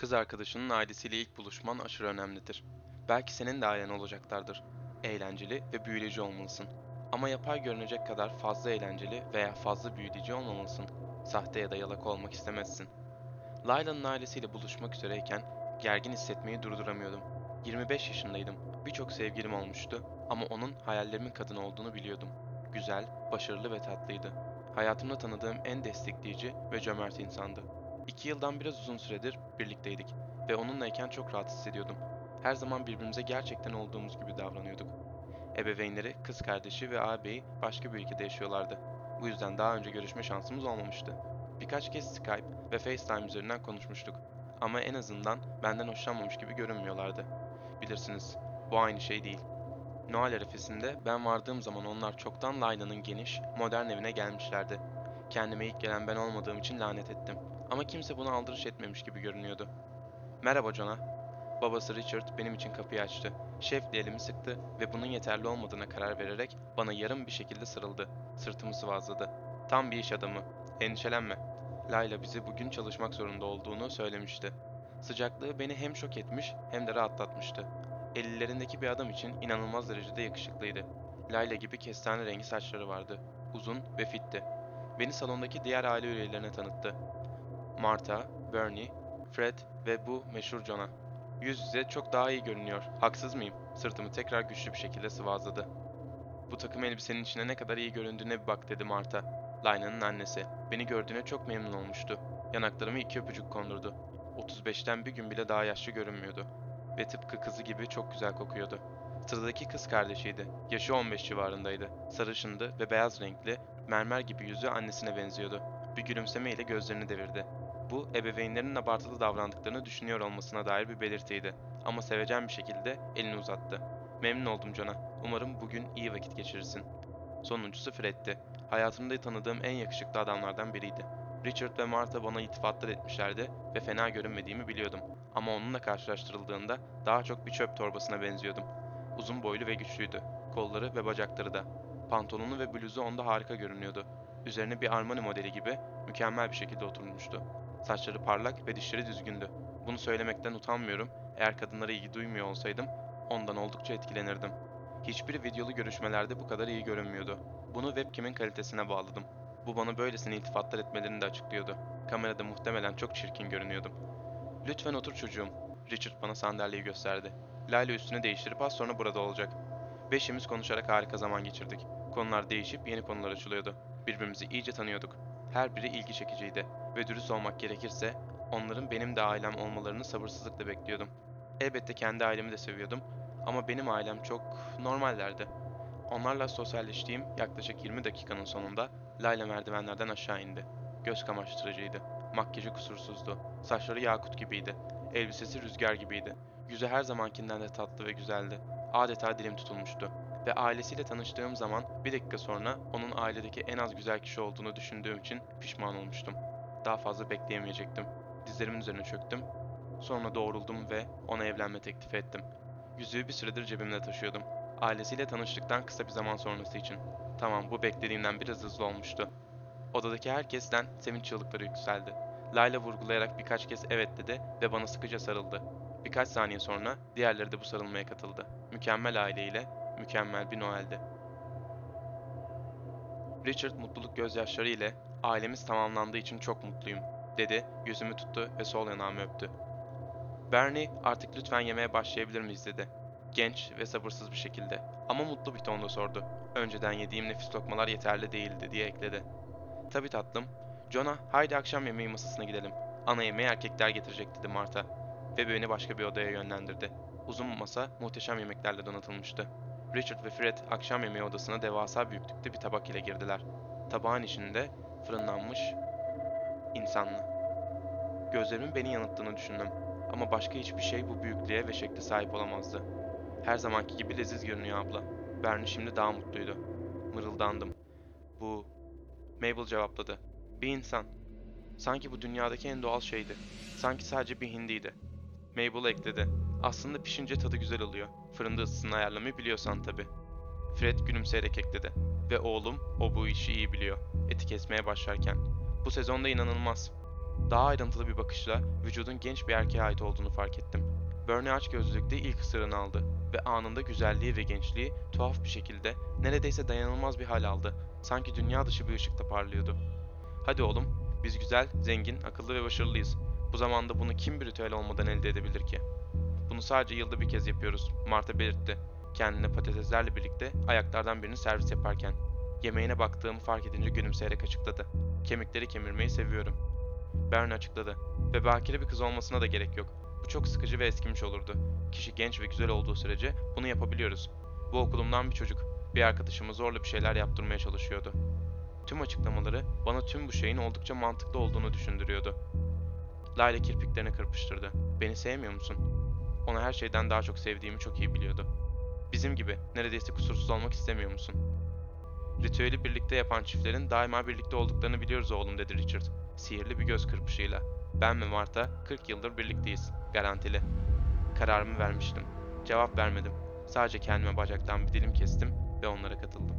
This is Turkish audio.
Kız arkadaşının ailesiyle ilk buluşman aşırı önemlidir. Belki senin de ailen olacaklardır. Eğlenceli ve büyüleyici olmalısın. Ama yapay görünecek kadar fazla eğlenceli veya fazla büyüleyici olmamalısın. Sahte ya da yalaka olmak istemezsin. Layla'nın ailesiyle buluşmak üzereyken gergin hissetmeyi durduramıyordum. 25 yaşındaydım. Birçok sevgilim olmuştu ama onun hayallerimin kadını olduğunu biliyordum. Güzel, başarılı ve tatlıydı. Hayatımda tanıdığım en destekleyici ve cömert insandı. İki yıldan biraz uzun süredir birlikteydik ve onunlayken çok rahat hissediyordum. Her zaman birbirimize gerçekten olduğumuz gibi davranıyorduk. Ebeveynleri, kız kardeşi ve ağabeyi başka bir ülkede yaşıyorlardı. Bu yüzden daha önce görüşme şansımız olmamıştı. Birkaç kez Skype ve FaceTime üzerinden konuşmuştuk. Ama en azından benden hoşlanmamış gibi görünmüyorlardı. Bilirsiniz, bu aynı şey değil. Noel arifesinde ben vardığım zaman onlar çoktan Layla'nın geniş, modern evine gelmişlerdi. Kendime ilk gelen ben olmadığım için lanet ettim. Ama kimse buna aldırış etmemiş gibi görünüyordu. Merhaba Jonah. Babası Richard benim için kapıyı açtı. Şefle elimi sıktı ve bunun yeterli olmadığına karar vererek bana yarım bir şekilde sarıldı. Sırtımı sıvazladı. Tam bir iş adamı. Endişelenme. Layla bize bugün çalışmak zorunda olduğunu söylemişti. Sıcaklığı beni hem şok etmiş hem de rahatlatmıştı. 50'lerindeki bir adam için inanılmaz derecede yakışıklıydı. Layla gibi kestane rengi saçları vardı. Uzun ve fitti. Beni salondaki diğer aile üyelerine tanıttı. Martha, Bernie, Fred ve bu meşhur Jonah. Yüz yüze çok daha iyi görünüyor. Haksız mıyım? Sırtımı tekrar güçlü bir şekilde sıvazladı. Bu takım elbisenin içine ne kadar iyi göründüğüne bir bak dedi Martha. Layna'nın annesi. Beni gördüğüne çok memnun olmuştu. Yanaklarımı iki öpücük kondurdu. 35'ten bir gün bile daha yaşlı görünmüyordu. Ve tıpkı kızı gibi çok güzel kokuyordu. Sıradaki kız kardeşiydi. Yaşı 15 civarındaydı. Sarışındı ve beyaz renkli, mermer gibi yüzü annesine benziyordu. Bir gülümsemeyle gözlerini devirdi. Bu, ebeveynlerinin abartılı davrandıklarını düşünüyor olmasına dair bir belirtiydi. Ama sevecen bir şekilde elini uzattı. Memnun oldum Jonah. Umarım bugün iyi vakit geçirirsin. Sonuncusu Fred'ti. Hayatımda tanıdığım en yakışıklı adamlardan biriydi. Richard ve Martha bana iltifatlar etmişlerdi ve fena görünmediğimi biliyordum. Ama onunla karşılaştırıldığında daha çok bir çöp torbasına benziyordum. Uzun boylu ve güçlüydü. Kolları ve bacakları da. Pantolonu ve bluzu onda harika görünüyordu. Üzerine bir Armani modeli gibi mükemmel bir şekilde oturmuştu. Saçları parlak ve dişleri düzgündü. Bunu söylemekten utanmıyorum. Eğer kadınlara ilgi duymuyor olsaydım ondan oldukça etkilenirdim. Hiçbir videolu görüşmelerde bu kadar iyi görünmüyordu. Bunu webcam'in kalitesine bağladım. Bu bana böylesine iltifatlar etmelerini de açıklıyordu. Kamerada muhtemelen çok çirkin görünüyordum. Lütfen otur çocuğum. Richard bana sandalyeyi gösterdi. Layla üstünü değiştirip az sonra burada olacak. Beşimiz konuşarak harika zaman geçirdik. Konular değişip yeni konular açılıyordu. Birbirimizi iyice tanıyorduk. Her biri ilgi çekiciydi ve dürüst olmak gerekirse onların benim de ailem olmalarını sabırsızlıkla bekliyordum. Elbette kendi ailemi de seviyordum ama benim ailem çok normallerdi. Onlarla sosyalleştiğim yaklaşık 20 dakikanın sonunda Layla merdivenlerden aşağı indi. Göz kamaştırıcıydı. Makyajı kusursuzdu. Saçları yakut gibiydi. Elbisesi rüzgar gibiydi. Yüzü her zamankinden de tatlı ve güzeldi. Adeta dilim tutulmuştu. Ve ailesiyle tanıştığım zaman bir dakika sonra onun ailedeki en az güzel kişi olduğunu düşündüğüm için pişman olmuştum. Daha fazla bekleyemeyecektim. Dizlerimin üzerine çöktüm. Sonra doğruldum ve ona evlenme teklifi ettim. Yüzüğü bir süredir cebimde taşıyordum. Ailesiyle tanıştıktan kısa bir zaman sonrası için. Tamam bu beklediğimden biraz hızlı olmuştu. Odadaki herkesten sevinç çığlıkları yükseldi. Layla vurgulayarak birkaç kez evet dedi ve bana sıkıca sarıldı. Birkaç saniye sonra diğerleri de bu sarılmaya katıldı. Mükemmel aileyle mükemmel bir Noel'di. Richard mutluluk gözyaşları ile ailemiz tamamlandığı için çok mutluyum dedi, yüzümü tuttu ve sol yanağımı öptü. Bernie artık lütfen yemeye başlayabilir miyiz dedi. Genç ve sabırsız bir şekilde ama mutlu bir tonda sordu. Önceden yediğim nefis lokmalar yeterli değildi diye ekledi. Tabi tatlım. Jonah haydi akşam yemeği masasına gidelim. Ana yemeği erkekler getirecek dedi Martha. Ve beni başka bir odaya yönlendirdi. Uzun masa muhteşem yemeklerle donatılmıştı. Richard ve Fred akşam yemeği odasına devasa büyüklükte bir tabak ile girdiler. Tabağın içinde fırınlanmış insanlı. Gözlerimin beni yanılttığını düşündüm. Ama başka hiçbir şey bu büyüklüğe ve şekle sahip olamazdı. Her zamanki gibi leziz görünüyor abla. Bernie şimdi daha mutluydu. Mırıldandım. Bu... Mabel cevapladı. Bir insan. Sanki bu dünyadaki en doğal şeydi. Sanki sadece bir hindiydi. Mabel ekledi. Aslında pişince tadı güzel oluyor. Fırında ısısını ayarlamayı biliyorsan tabi. Fred gülümseyerek ekledi. Ve oğlum, o bu işi iyi biliyor. Eti kesmeye başlarken. Bu sezonda inanılmaz. Daha ayrıntılı bir bakışla vücudun genç bir erkeğe ait olduğunu fark ettim. Bernie aç gözlükte ilk ısırığını aldı ve anında güzelliği ve gençliği tuhaf bir şekilde neredeyse dayanılmaz bir hal aldı. Sanki dünya dışı bir ışıkta parlıyordu. Hadi oğlum, biz güzel, zengin, akıllı ve başarılıyız. Bu zamanda bunu kim bir ritüel olmadan elde edebilir ki? Bunu sadece yılda bir kez yapıyoruz, Marta belirtti. Kendine patateslerle birlikte ayaklardan birini servis yaparken. Yemeğine baktığımı fark edince gülümseyerek açıkladı. Kemikleri kemirmeyi seviyorum. Bernie açıkladı. Ve bakire bir kız olmasına da gerek yok. Bu çok sıkıcı ve eskimiş olurdu. Kişi genç ve güzel olduğu sürece bunu yapabiliyoruz. Bu okulumdan bir çocuk, bir arkadaşımı zorla bir şeyler yaptırmaya çalışıyordu. Tüm açıklamaları bana tüm bu şeyin oldukça mantıklı olduğunu düşündürüyordu. Layla kirpiklerini kırpıştırdı. Beni sevmiyor musun? Onu her şeyden daha çok sevdiğimi çok iyi biliyordu. Bizim gibi neredeyse kusursuz olmak istemiyor musun? Ritüeli birlikte yapan çiftlerin daima birlikte olduklarını biliyoruz oğlum dedi Richard. Sihirli bir göz kırpışıyla. Ben ve Marta 40 yıldır birlikteyiz. Garantili. Kararımı vermiştim. Cevap vermedim. Sadece kendime bacaktan bir dilim kestim ve onlara katıldım.